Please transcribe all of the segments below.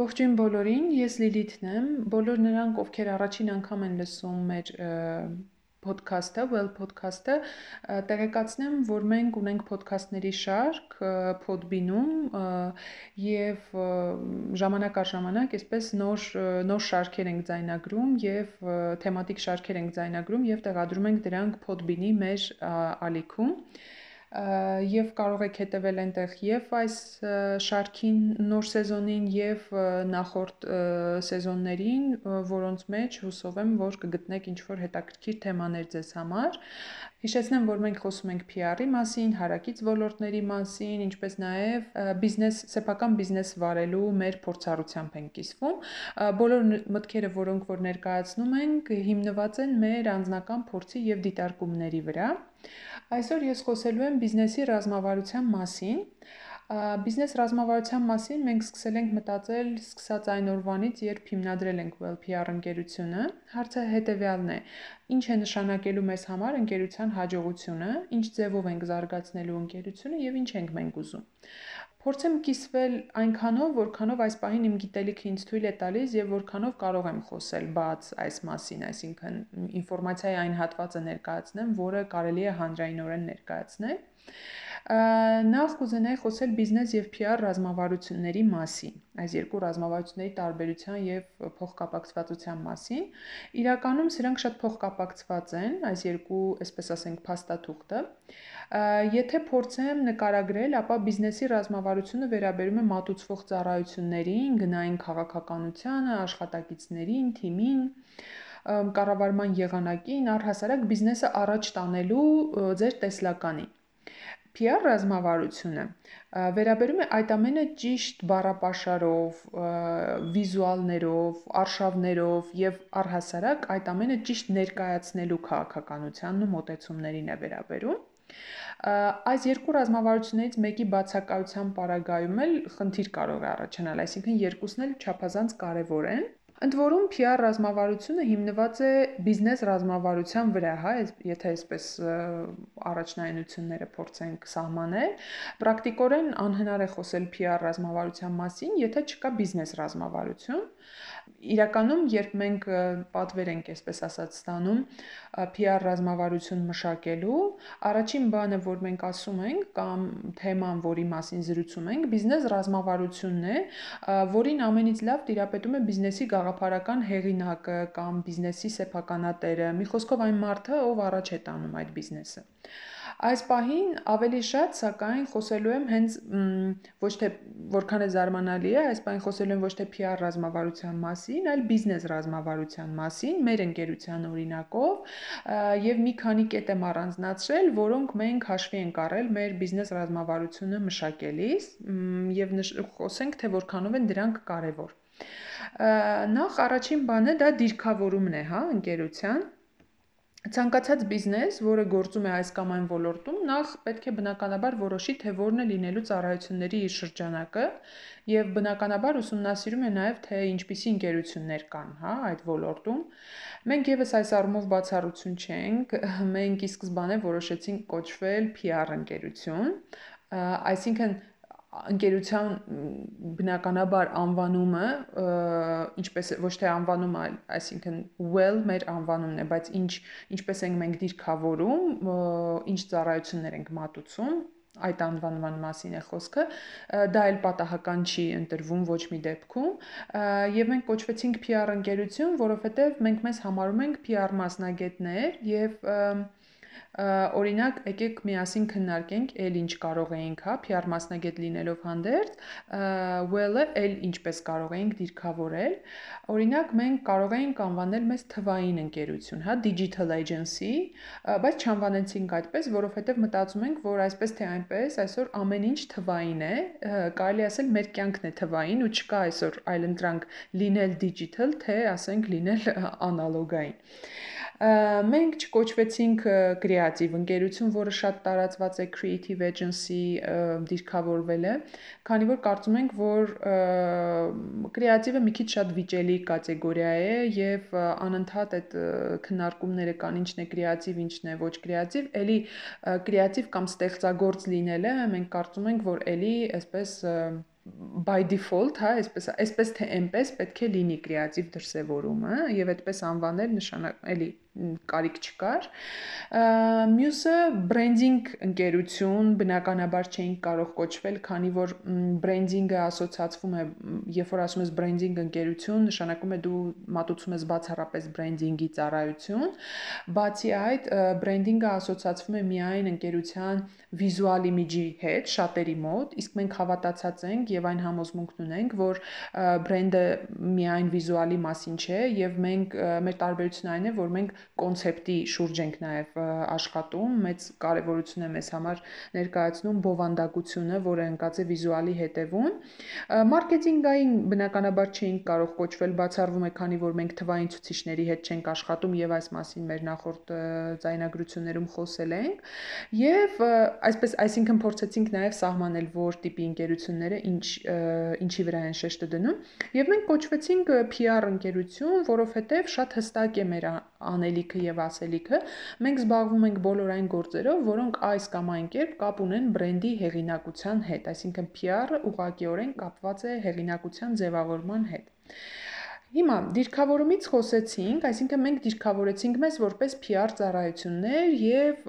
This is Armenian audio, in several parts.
Ողջույն բոլորին, ես Լիլիթն եմ։ Բոլոր նրանք, ովքեր առաջին անգամ են լսում մեր podcast-ը, Well podcast-ը, տեղեկացնեմ, որ մենք ունենք podcast-ների շարք Podbean-ում եւ ժամանակ առ ժամանակ այսպես նոր նոր շարքեր ենք ձայնագրում եւ թեմատիկ շարքեր ենք ձայնագրում եւ տեղադրում ենք դրանք Podbean-ի մեր ալիքում եւ կարող եք հետեւել այնտեղ եւ այս շարքին նոր սեզոնին եւ նախորդ սեզոններին, որոնց մեջ հուսով եմ, որ կգտնեք ինչ-որ հետաքրքիր թեմաներ ձեզ համար։ Հիշեցնեմ, որ մենք խոսում ենք PR-ի մասին, հարակից ոլորտների մասին, ինչպես նաև բիզնես, սեփական բիզնես վարելու մեր փորձառությամբ ենք կիսվում։ Բոլոր մտքերը, որոնք որ ներկայացնում ենք, հիմնված են մեր անձնական փորձի եւ դիտարկումների վրա։ Այսօր ես խոսելու եմ բիզնեսի ռազմավարության մասին։ Բիզնես ռազմավարության մասին մենք սկսել ենք մտածել սկսած այն օրվանից, երբ հիմնադրել ենք WellPR ընկերությունը։ Հարցը հետևյալն է. ինչ է նշանակելու մեզ համար ընկերության հաջողությունը, ինչ ձևով ենք զարգացնելու ընկերությունը եւ ինչ ենք մենք ուզում։ Փորձեմ կիսվել այնքանով, որքանով այս պահին իմ գիտելիքը ինձ թույլ է տալիս եւ որքանով կարող եմ խոսել բաց այս մասին, այսինքն ինֆորմացիայի այն հատվածը ներկայացնեմ, որը կարելի է հանրայինորեն ներկայացնել։ Նախ կուզենայի խոսել բիզնես եւ PR ռազմավարությունների մասին, այս երկու ռազմավարությունների տարբերության եւ փոխկապակցվածության մասին։ Իրականում սրանք շատ փոխկապակցված են, այս երկու, այսպես ասենք, փաստաթուղթը։ Եթե փորձեմ նկարագրել, ապա բիզնեսի ռազմավարությունը վերաբերում է մատուցվող ծառայություններին, գնային քաղաքականությանը, աշխատակիցներին, թիմին, կառավարման եղանակին, առհասարակ բիզնեսը առաջ տանելու ձեր տեսլականին։ PR ռազմավարությունը վերաբերում է այդ ամենը ճիշտ բառապաշարով, վիզուալներով, արշավներով եւ առհասարակ այդ ամենը ճիշտ ներկայացնելու քաղաքականությանն ու մոտեցումներին է վերաբերում։ Այս երկու ռազմավարություններից մեկի բացակայության պարագայում էլ խնդիր կարող է առաջանալ, այսինքն երկուսն էլ չափազանց կարևոր են։ Ընդ որում PR ռազմավարությունը հիմնված է բիզնես ռազմավարության վրա, հա, եթե այսպես առաջնայինությունները փորձենք սահմանել, պրակտիկորեն անհնար է խոսել PR ռազմավարության մասին, եթե չկա բիզնես ռազմավարություն, իրականում երբ մենք պատվեր ենք, այսպես ասած, ստանում PR ռազմավարություն մշակելու, առաջին բանը, որ մենք ասում ենք կամ թեման, որի մասին զրուցում ենք, բիզնես ռազմավարությունն է, որին ամենից լավ տիրապետում է բիզնեսի գաղափարական հեղինակը կամ բիզնեսի սեփականատերը, մի խոսքով այն մարդը, ով առաջ է տանում այդ բիզնեսը։ Այս պահին ավելի շատ, սակայն, խոսելու եմ հենց ոչ թե որքան է զարմանալի է, այս պահին խոսելու եմ ոչ թե PR ռազմավարության մասին, այլ բիզնես ռազմավարության մասին, մեր ընկերության օրինակով, եւ մի քանի կետ եմ առանձնացրել, որոնք մենք հաշվի ենք առել մեր բիզնես ռազմավարությունը մշակելիս եւ խոսենք թե որքանով են դրանք կարեւոր։ Նախ առաջին բանը դա դիրքավորումն է, հա, ընկերության Ցանկացած բիզնես, որը գործում է այս կամ այն ոլորտում, նախ պետք է բնականաբար որոշի, թե որն է լինելու ծառայությունների իր շրջանակը եւ բնականաբար ուսումնասիրում է նաեւ թե ինչպիսի ընկերություններ կան, հա, այդ ոլորտում։ Մենք եւս այս առումով բացառություն չենք, մենք ի սկզբանե որոշեցինք կոչվել PR ընկերություն, այսինքն ընկերության բնականաբար անվանումը ինչպես ոչ թե անվանումը, այլ այսինքն well մեր անվանումն է, բայց ինչ ինչպես ենք մենք դիրքավորում, ինչ ծառայություններ ենք մատուցում, այդ անվանման մասին է խոսքը, դա էլ պատահական չի ընտրվում ոչ մի դեպքում, եւ մենք կոչվեցինք PR ընկերություն, որովհետեւ մենք մեզ համարում ենք PR մասնագետներ եւ և Օրինակ, եկեք միասին քննարկենք էլ ինչ կարող էինք, հա, PR մասնագետ լինելով հանդերձ, well-ը էլ ինչպես կարող էինք դիրքավորել։ Օրինակ, մենք կարող էինք անվանել մեզ թվային ընկերություն, հա, digital agency, բայց չանվանեցինք այդպես, որովհետև մտածում ենք, որ այսպես թե այնպես այսօր ամեն ինչ թվային է, կարելի ասել մեր կյանքն է թվային ու չկա այսօր այլընտրանք լինել digital, թե ասենք լինել անալոգային։ Մենք չկոչվեցինք կրեատիվ ընկերություն, որը շատ տարածված է creative agency դիրքավորվել է, քանի որ կարծում ենք, որ կրեատիվը մի քիչ շատ վիճելի կատեգորիա է եւ անընդհատ այդ քննարկումները կան ինչն է կրեատիվ, ինչն է ոչ կրեատիվ, ելի կրեատիվ կամ ստեղծագործ լինելը մենք կարծում ենք, որ ելի այսպես by default, հա, այսպես այսպես թե այնպես պետք է լինի կրեատիվ դրսևորումը եւ այդպես անվանել նշանակ էլի կարիք չկար։ Մյուսը բրենդինգ ընկերություն բնականաբար չէին կարող կոչվել, քանի որ բրենդինգը ասոցացվում է, երբ որ ասում ես բրենդինգ ընկերություն, նշանակում է դու մատուցում ես բացառապես բրենդինգի ծառայություն։ Բացի այդ, բրենդինգը ասոցացվում է միայն ընկերության վիզուալ իմիջի հետ շատերի մոտ, իսկ մենք հավատացած ենք եւ այն համոզմունքն ունենք, որ բրենդը միայն վիզուալի մասին չէ եւ մենք մեր տարբերությունն այն է, որ մենք կոնցեպտի շուրջ ենք նաև աշխատում, մեծ կարևորություն է մեզ համար ներկայացնում բովանդակությունը, որը ընկած է վիզուալի հետևում։ Մարքեթինգային բնականաբար չէինք կարող կոչվել, բացառվում է, քանի որ մենք թվային ցուցիչների հետ չենք աշխատում եւ այս մասին մեր նախորդ ձայնագրություններում խոսել ենք։ Եվ այսպես, այսինքն փորձեցինք նաև սահմանել որ տիպի ընկերությունները ինչ ինչի վրա են շեշտը դնում եւ մենք կոչվեցինք PR ընկերություն, որովհետեւ շատ հստակ է մեր անելիքը եւ ասելիքը, մենք զբաղվում ենք բոլոր այն գործերով, որոնք այս կամ այն կերպ կապ ունեն բրենդի հեղինակության հետ, այսինքն PR-ը ուղղակիորեն կապված է հեղինակության ձևավորման հետ։ Հիմա դիրքավորումից խոսեցինք, այսինքն մենք դիրքավորեցինք մեզ որպես PR ծառայություններ եւ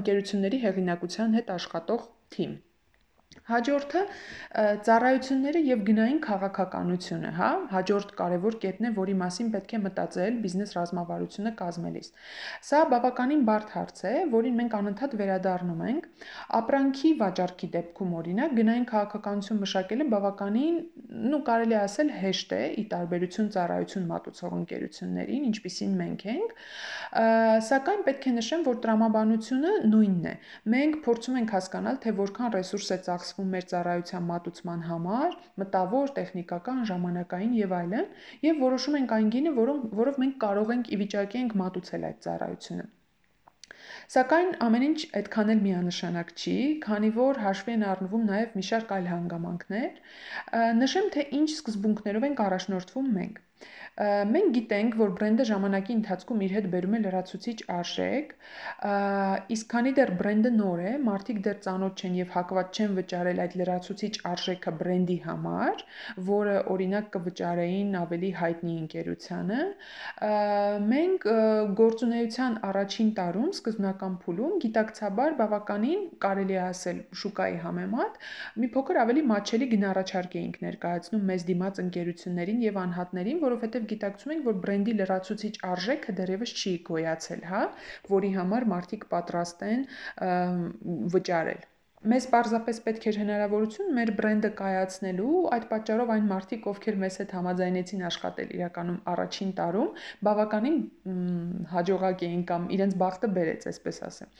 ընկերությունների հեղինակության հետ աշխատող թիմ։ Հաջորդը ծառայությունները եւ գնային քաղաքականությունը, հա, հաջորդ կարևոր կետն է, որի մասին պետք է մտածել բիզնես ռազմավարությունը կազմելիս։ Սա բավականին բարդ հարց է, որին մենք անընդհատ վերադառնում ենք։ Ապրանքի վաճառքի դեպքում օրինակ գնային քաղաքականություն մշակելը բավականին, ну, կարելի ասել հեշտ է՝ ի տարբերություն ծառայություն մատուցող ընկերություններին, ինչպիսին մենք ենք, սակայն պետք է նշեմ, որ տրամաբանությունը նույնն է։ Մենք փորձում ենք հասկանալ, թե որքան ռեսուրս է ծախսվում մեր ծառայության մատուցման համար, մտավոր, տեխնիկական, ժամանակային եւ այլն, եւ որոշում ենք այն գինը, որով մենք կարող ենք ի վիճակի ենք մատուցել այդ ծառայությունը։ Սակայն ամեն ինչ այդքան էլ միանշանակ չի, քանի որ հաշվի են առնվում նաև մի շարք այլ հանգամանքներ։ Նշեմ, թե ինչ սկզբունքներով ենք առաջնորդվում մենք։ Մենք գիտենք, որ բրենդը ժամանակի ընթացքում իր հետ բերում է լրացուցիչ արժեք, իսկ քանի դեռ բրենդը նոր է, մարդիկ դեռ ծանոթ չեն եւ հակված չեն վճարել այդ լրացուցիչ արժեքը բրենդի համար, որը օրինակ կվճարեին ավելի հայտնի ընկերությանը, մենք գործունեության առաջին տարում սկզբնական փուլում գիտակցաբար բավականին կարելի է ասել շուկայի համեմատ մի փոքր ավելի մատչելի գնահառաչարկ էինք ներկայացնում մեզ դիմաց ընկերություններին եւ անհատներին, որովհետև գիտակցում ենք, որ բրենդի լրացուցիչ արժեքը դեռևս չի գոյացել, հա, որի համար մարդիկ պատրաստ են վճարել մեզ պարզապես պետք էր հնարավորություն մեր բրենդը կայացնելու, այդ պատճառով այն մարդիկ, ովքեր մեզ հետ համաձայնեցին աշխատել իրականում առաջին տարում, բավականին հաջողակ էին կամ իրենց բախտը բերեց, այսպես ասեմ։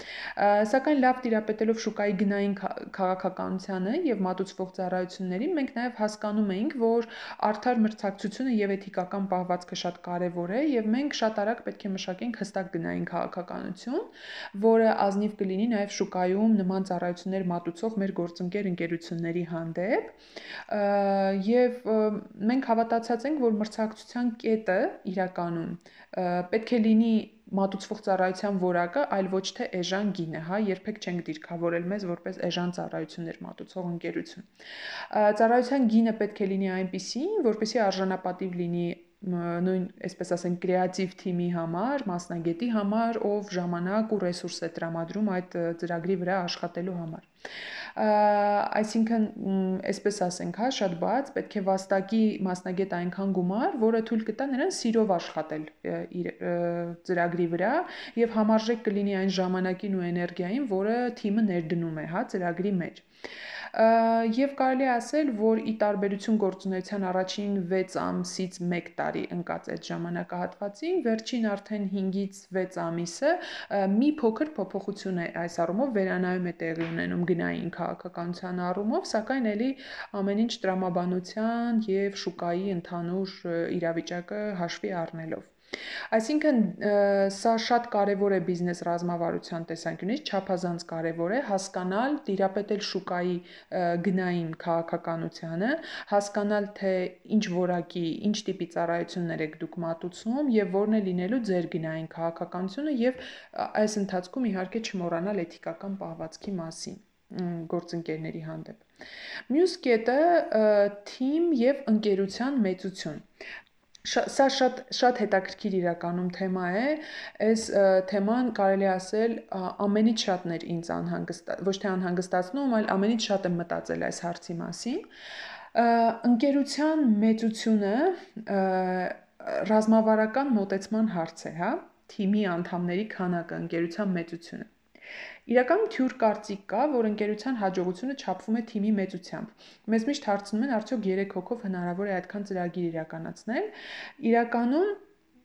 Սակայն լավ տիրապետելով շուկայի գնային քաղաքականությանը եւ մատուցվող ծառայություններին, մենք նաեւ հասկանում էինք, որ արդար մրցակցությունը եւ էթիկական պահվածքը շատ կարեւոր է եւ մենք շատ արագ պետք է մշակենք հստակ գնային քաղաքականություն, որը ազնիվ կլինի նաեւ շուկայում նման ծառայություններ մատուցող մեր գործընկեր ընկերությունների հանդեպ եւ մենք հավատացած ենք, որ մրցակցության կետը իրականում պետք է լինի մատուցվող ծառայության որակը, այլ ոչ թե էժան գինը, հա, երբեք չենք դիրքավորել մեզ որպես էժան ծառայություններ մատուցող ընկերություն։ Ծառայության գինը պետք է լինի այնպիսին, որպեսզի արժանապատիվ լինի նույն, այսպես ասենք, կրեատիվ թիմի համար, մասնագետի համար, ով ժամանակ ու ռեսուրս է տրամադրում այդ ծրագրի վրա աշխատելու համար այսինքն այսպես ասենք, հա, շատ բաց, պետք է վաստակի մասնագետ այնքան գումար, որը թույլ կտա նրան սիրով աշխատել իր ծրագրի վրա եւ համարժեք կլինի այն ժամանակին ու էներգիային, որը թիմը ներդնում է, հա, ծրագրի մեջ եւ կարելի ասել, որ ի տարբերություն գործունեության առաջին 6 ամսից 1 տարի ընկած այդ ժամանակահատվածին, վերջին արդեն 5-ից 6 ամիսը մի փոքր փոփոխություն է այս առումով վերանայում է տեղի ունենում գնային քաղաքականության առումով, սակայն ելի ամեն ինչ տրամաբանության եւ շուկայի ընդհանուր իրավիճակը հաշվի առնելով Այսինքն սա շատ կարևոր է բիզնես ռազմավարության տեսանկյունից, չափազանց կարևոր է հասկանալ, տիրապետել շուկայի գնային քաղաքականությանը, հասկանալ թե ինչ որակի, ինչ տիպի ծառայություններ եք դուք մատուցում եւ որն է լինելու ձեր գնային քաղաքականությունը եւ այս ընթացքում իհարկե չմոռանալ էթիկական պահվածքի մասին։ գործընկերների հանդեպ։ Մյուս կետը թիմ եւ ընկերության մեծություն սա շատ շատ հետաքրքիր իրականում թեմա է այս թեման կարելի ասել ամենից շատներ ինձ անհանգստ ոչ թե անհանգստացնում այլ ամենից շատ եմ մտածել այս հարցի մասին ընկերության մեծությունը ռազմավարական մոտեցման հարց է հա թիմի անդամների քանակը ընկերության մեծությունը Իրականում թյուր կարծիք կա, որ ընկերության հաջողությունը չափվում է թիմի մեծությամբ։ Մեզ միշտ հարցնում են, արդյոք 3 հոգով հնարավոր է այդքան ծրագիր իրականացնել։ Իրականում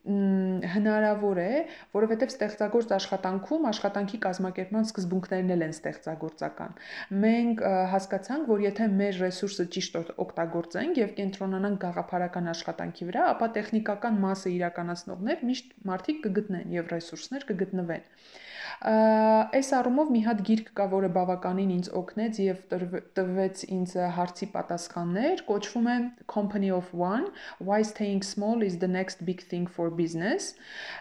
հնարավոր է, որովհետև ստեղծագործ աշխատանքում աշխատանքի կազմակերպման սկզբունքներն էլ են ստեղծագործական։ Մենք հասկացանք, որ եթե մեր ռեսուրսը ճիշտ օգտագործենք եւ կենտրոնանանք գաղափարական աշխատանքի վրա, ապա տեխնիկական մասը իրականացնողներ միշտ մարդիկ կգտնեն եւ ռեսուրսներ կգտնվեն։ Այս առումով մի հատ գիրք կա, որը բավականին ինձ օգնեց եւ տվեց ինձ հարցի պատասխաններ, կոչվում է Company of One: Why Staying Small is the Next Big Thing for Business։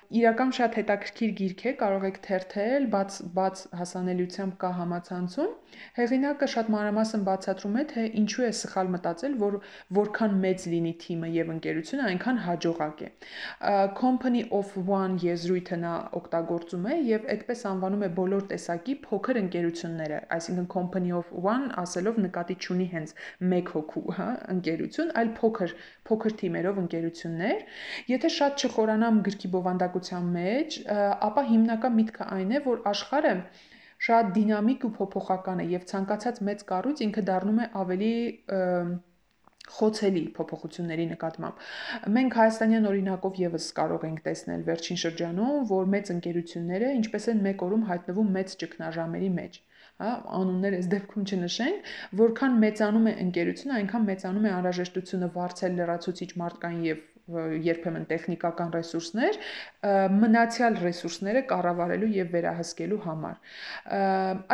Իրական շատ հետաքրքիր գիրք է, կարող եք թերթել, բաց բաց հասանելիությամբ կա համացանցում։ Հեղինակը շատ մանրամասն բացատրում է, թե ինչու է սխալ մտածել, որ որքան մեծ լինի թիմը եւ ընկերությունը, այնքան հաջողակ է։ Company of One եզրույթը նա օգտագործում է եւ այդպես անվանում է բոլոր տեսակի փոքր ընկերությունները, այսինքն company of one ասելով նկատի չունի հենց մեկ հոգու, հա, ընկերություն, այլ փոքր փոքր թիմերով ընկերություններ։ Եթե շատ չխորանամ գրքի բովանդակության մեջ, ապա հիմնական միտքը այն է, որ աշխարհը շատ դինամիկ ու փոփոխական է եւ ցանկացած մեծ կառույց ինքը դառնում է ավելի և, խոցելի փոփոխությունների նկատմամբ։ Մենք հայաստանյան օրինակով եւս կարող ենք տեսնել վերջին շրջանում, որ մեծ ընկերությունները ինչպես են մեկ օրում հայտնվում մեծ ճգնաժամերի մեջ հա անուններ այս դեպքում չնշենք, որքան մեծանում է ընկերությունը, այնքան մեծանում է անհրաժեշտությունը վարձել լրացուցիչ մարդկային եւ երբեմն տեխնիկական ռեսուրսներ մնացյալ ռեսուրսները կառավարելու եւ վերահսկելու համար։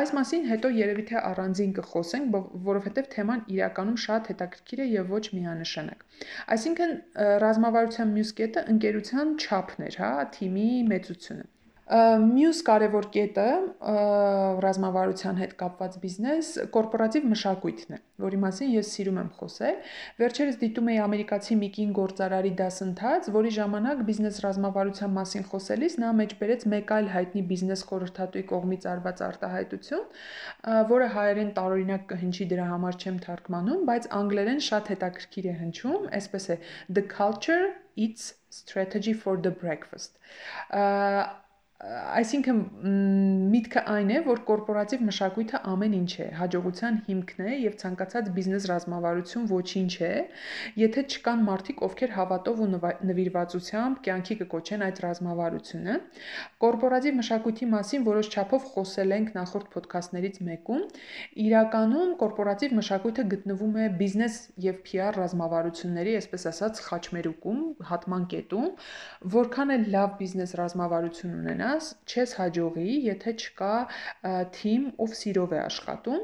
Այս մասին հետո երևի թե առանձին կխոսենք, որովհետեւ թեման իրականում շատ հետաքրքիր է եւ ոչ միանշանակ։ Այսինքն ռազմավարության մյուս կետը ընկերության չափն էր, հա, թիմի մեծությունը։ Մյուս կարևոր կետը ռազմավարության հետ կապված բիզնես կորպորատիվ մշակույթն է, որի մասին ես սիրում եմ խոսել։ Վերջերս դիտում էի ամերիկացի մի կին գործարարի դասընթաց, որի ժամանակ բիզնես ռազմավարության մասին խոսելիս նա մեջբերեց մեկ այլ հայտնի բիզնես խորհրդատուի կողմից արված արտահայտություն, որը հայերեն տարօրինակ կհնչի դրա համար չեմ թարգմանում, բայց անգլերեն շատ հետաքրքիր է հնչում, այսպես է. The culture eats strategy for the breakfast Այսինքն միտքը այն է, որ կորպորատիվ մշակույթը ամեն ինչ է, հաջողության հիմքն է եւ ցանկացած բիզնես ռազմավարություն ոչինչ է, եթե չկան մարդիկ, ովքեր հավատով ու նվիրվածությամբ կյանքի կկոչեն այդ ռազմավարությունը։ Կորպորատիվ մշակույթի մասին որոշ չափով խոսել ենք նախորդ ոդքասթներից մեկում։ Իրականում կորպորատիվ մշակույթը գտնվում է բիզնես եւ PR ռազմավարությունների, այսպես ասած, խաչմերուկում, հատման կետում, որքան էլ լավ բիզնես ռազմավարություն ունենա, ունենաս, չես հաջողի, եթե չկա թիմ, ով սիրով է աշխատում։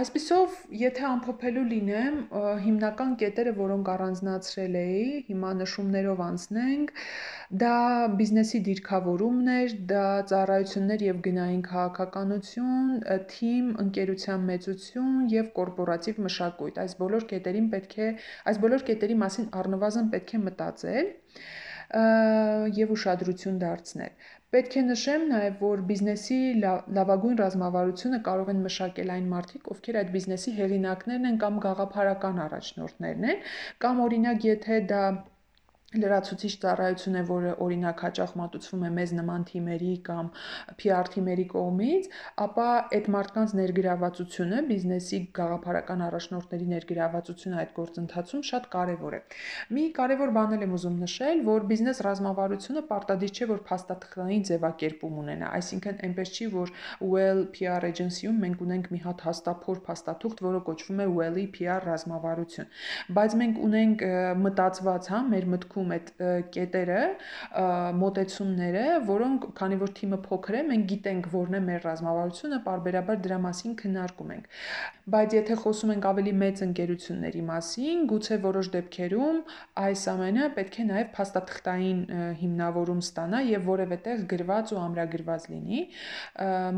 Այսպիսով, եթե ամփոփելու լինեմ, հիմնական կետերը, որոնք առանձնացրել էի, հիմա նշումներով անցնենք, դա բիզնեսի դիրքավորումն էր, դա ծառայություններ եւ գնային քաղաքականություն, թիմ, ընկերության մեծություն եւ կորպորատիվ մշակույթ։ Այս բոլոր կետերին պետք է, այս բոլոր կետերի մասին առնվազն պետք է մտածել եւ ուշադրություն դարձնել։ Պետք է նշեմ նաև, որ բիզնեսի լավագույն ռազմավարությունը կարող են մշակել այն մարդիկ, ովքեր այդ բիզնեսի հեղինակներն են կամ գաղափարական առաջնորդներն են, կամ օրինակ, եթե դա լրացուցիչ ծառայություն է, որը օրինակ հաճախ մատուցվում է մեզ նման թիմերի կամ PR թիմերի կողմից, ապա այդ մարդկանց ներգրավվածությունը, բիզնեսի գաղափարական առաջնորդների ներգրավվածությունը այդ գործընթացում շատ կարևոր է։ Մի կարևոր բան եմ ուզում նշել, որ բիզնես ռազմավարությունը պարտադիր չէ, որ փաստաթղթային ձևակերպում ունենա, այսինքն այնպես չի, որ Well PR agency-ում մենք ունենք մի հատ հաստափոր փաստաթուղթ, որը կոչվում է Well-ի PR ռազմավարություն, բայց մենք ունենք մտածված, հա, մեր մտքում գտնվում այդ կետերը, մոտեցումները, որոնք քանի որ թիմը փոքր է, մենք գիտենք որն է մեր ռազմավարությունը, parberabar դրա մասին քննարկում ենք։ Բայց եթե խոսում ենք ավելի մեծ ընկերությունների մասին, գուցե որոշ դեպքերում այս ամենը պետք է նաև փաստաթղթային հիմնավորում ստանա եւ որևէ տեղ գրված ու ամրագրված լինի։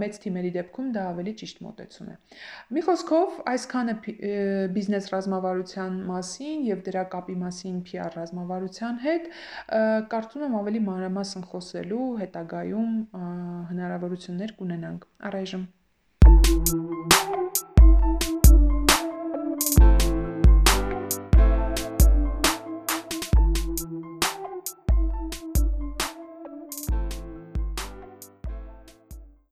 Մեծ թիմերի դեպքում դա ավելի ճիշտ մոտեցում է։ Մի խոսքով, այսքանը բիզնես ռազմավարության մասին եւ դրա կապի մասին PR ռազմավարության հետ, կարծում եմ ավելի մանրամասն խոսելու հետագայում հնարավորություններ կունենանք։ Առայժմ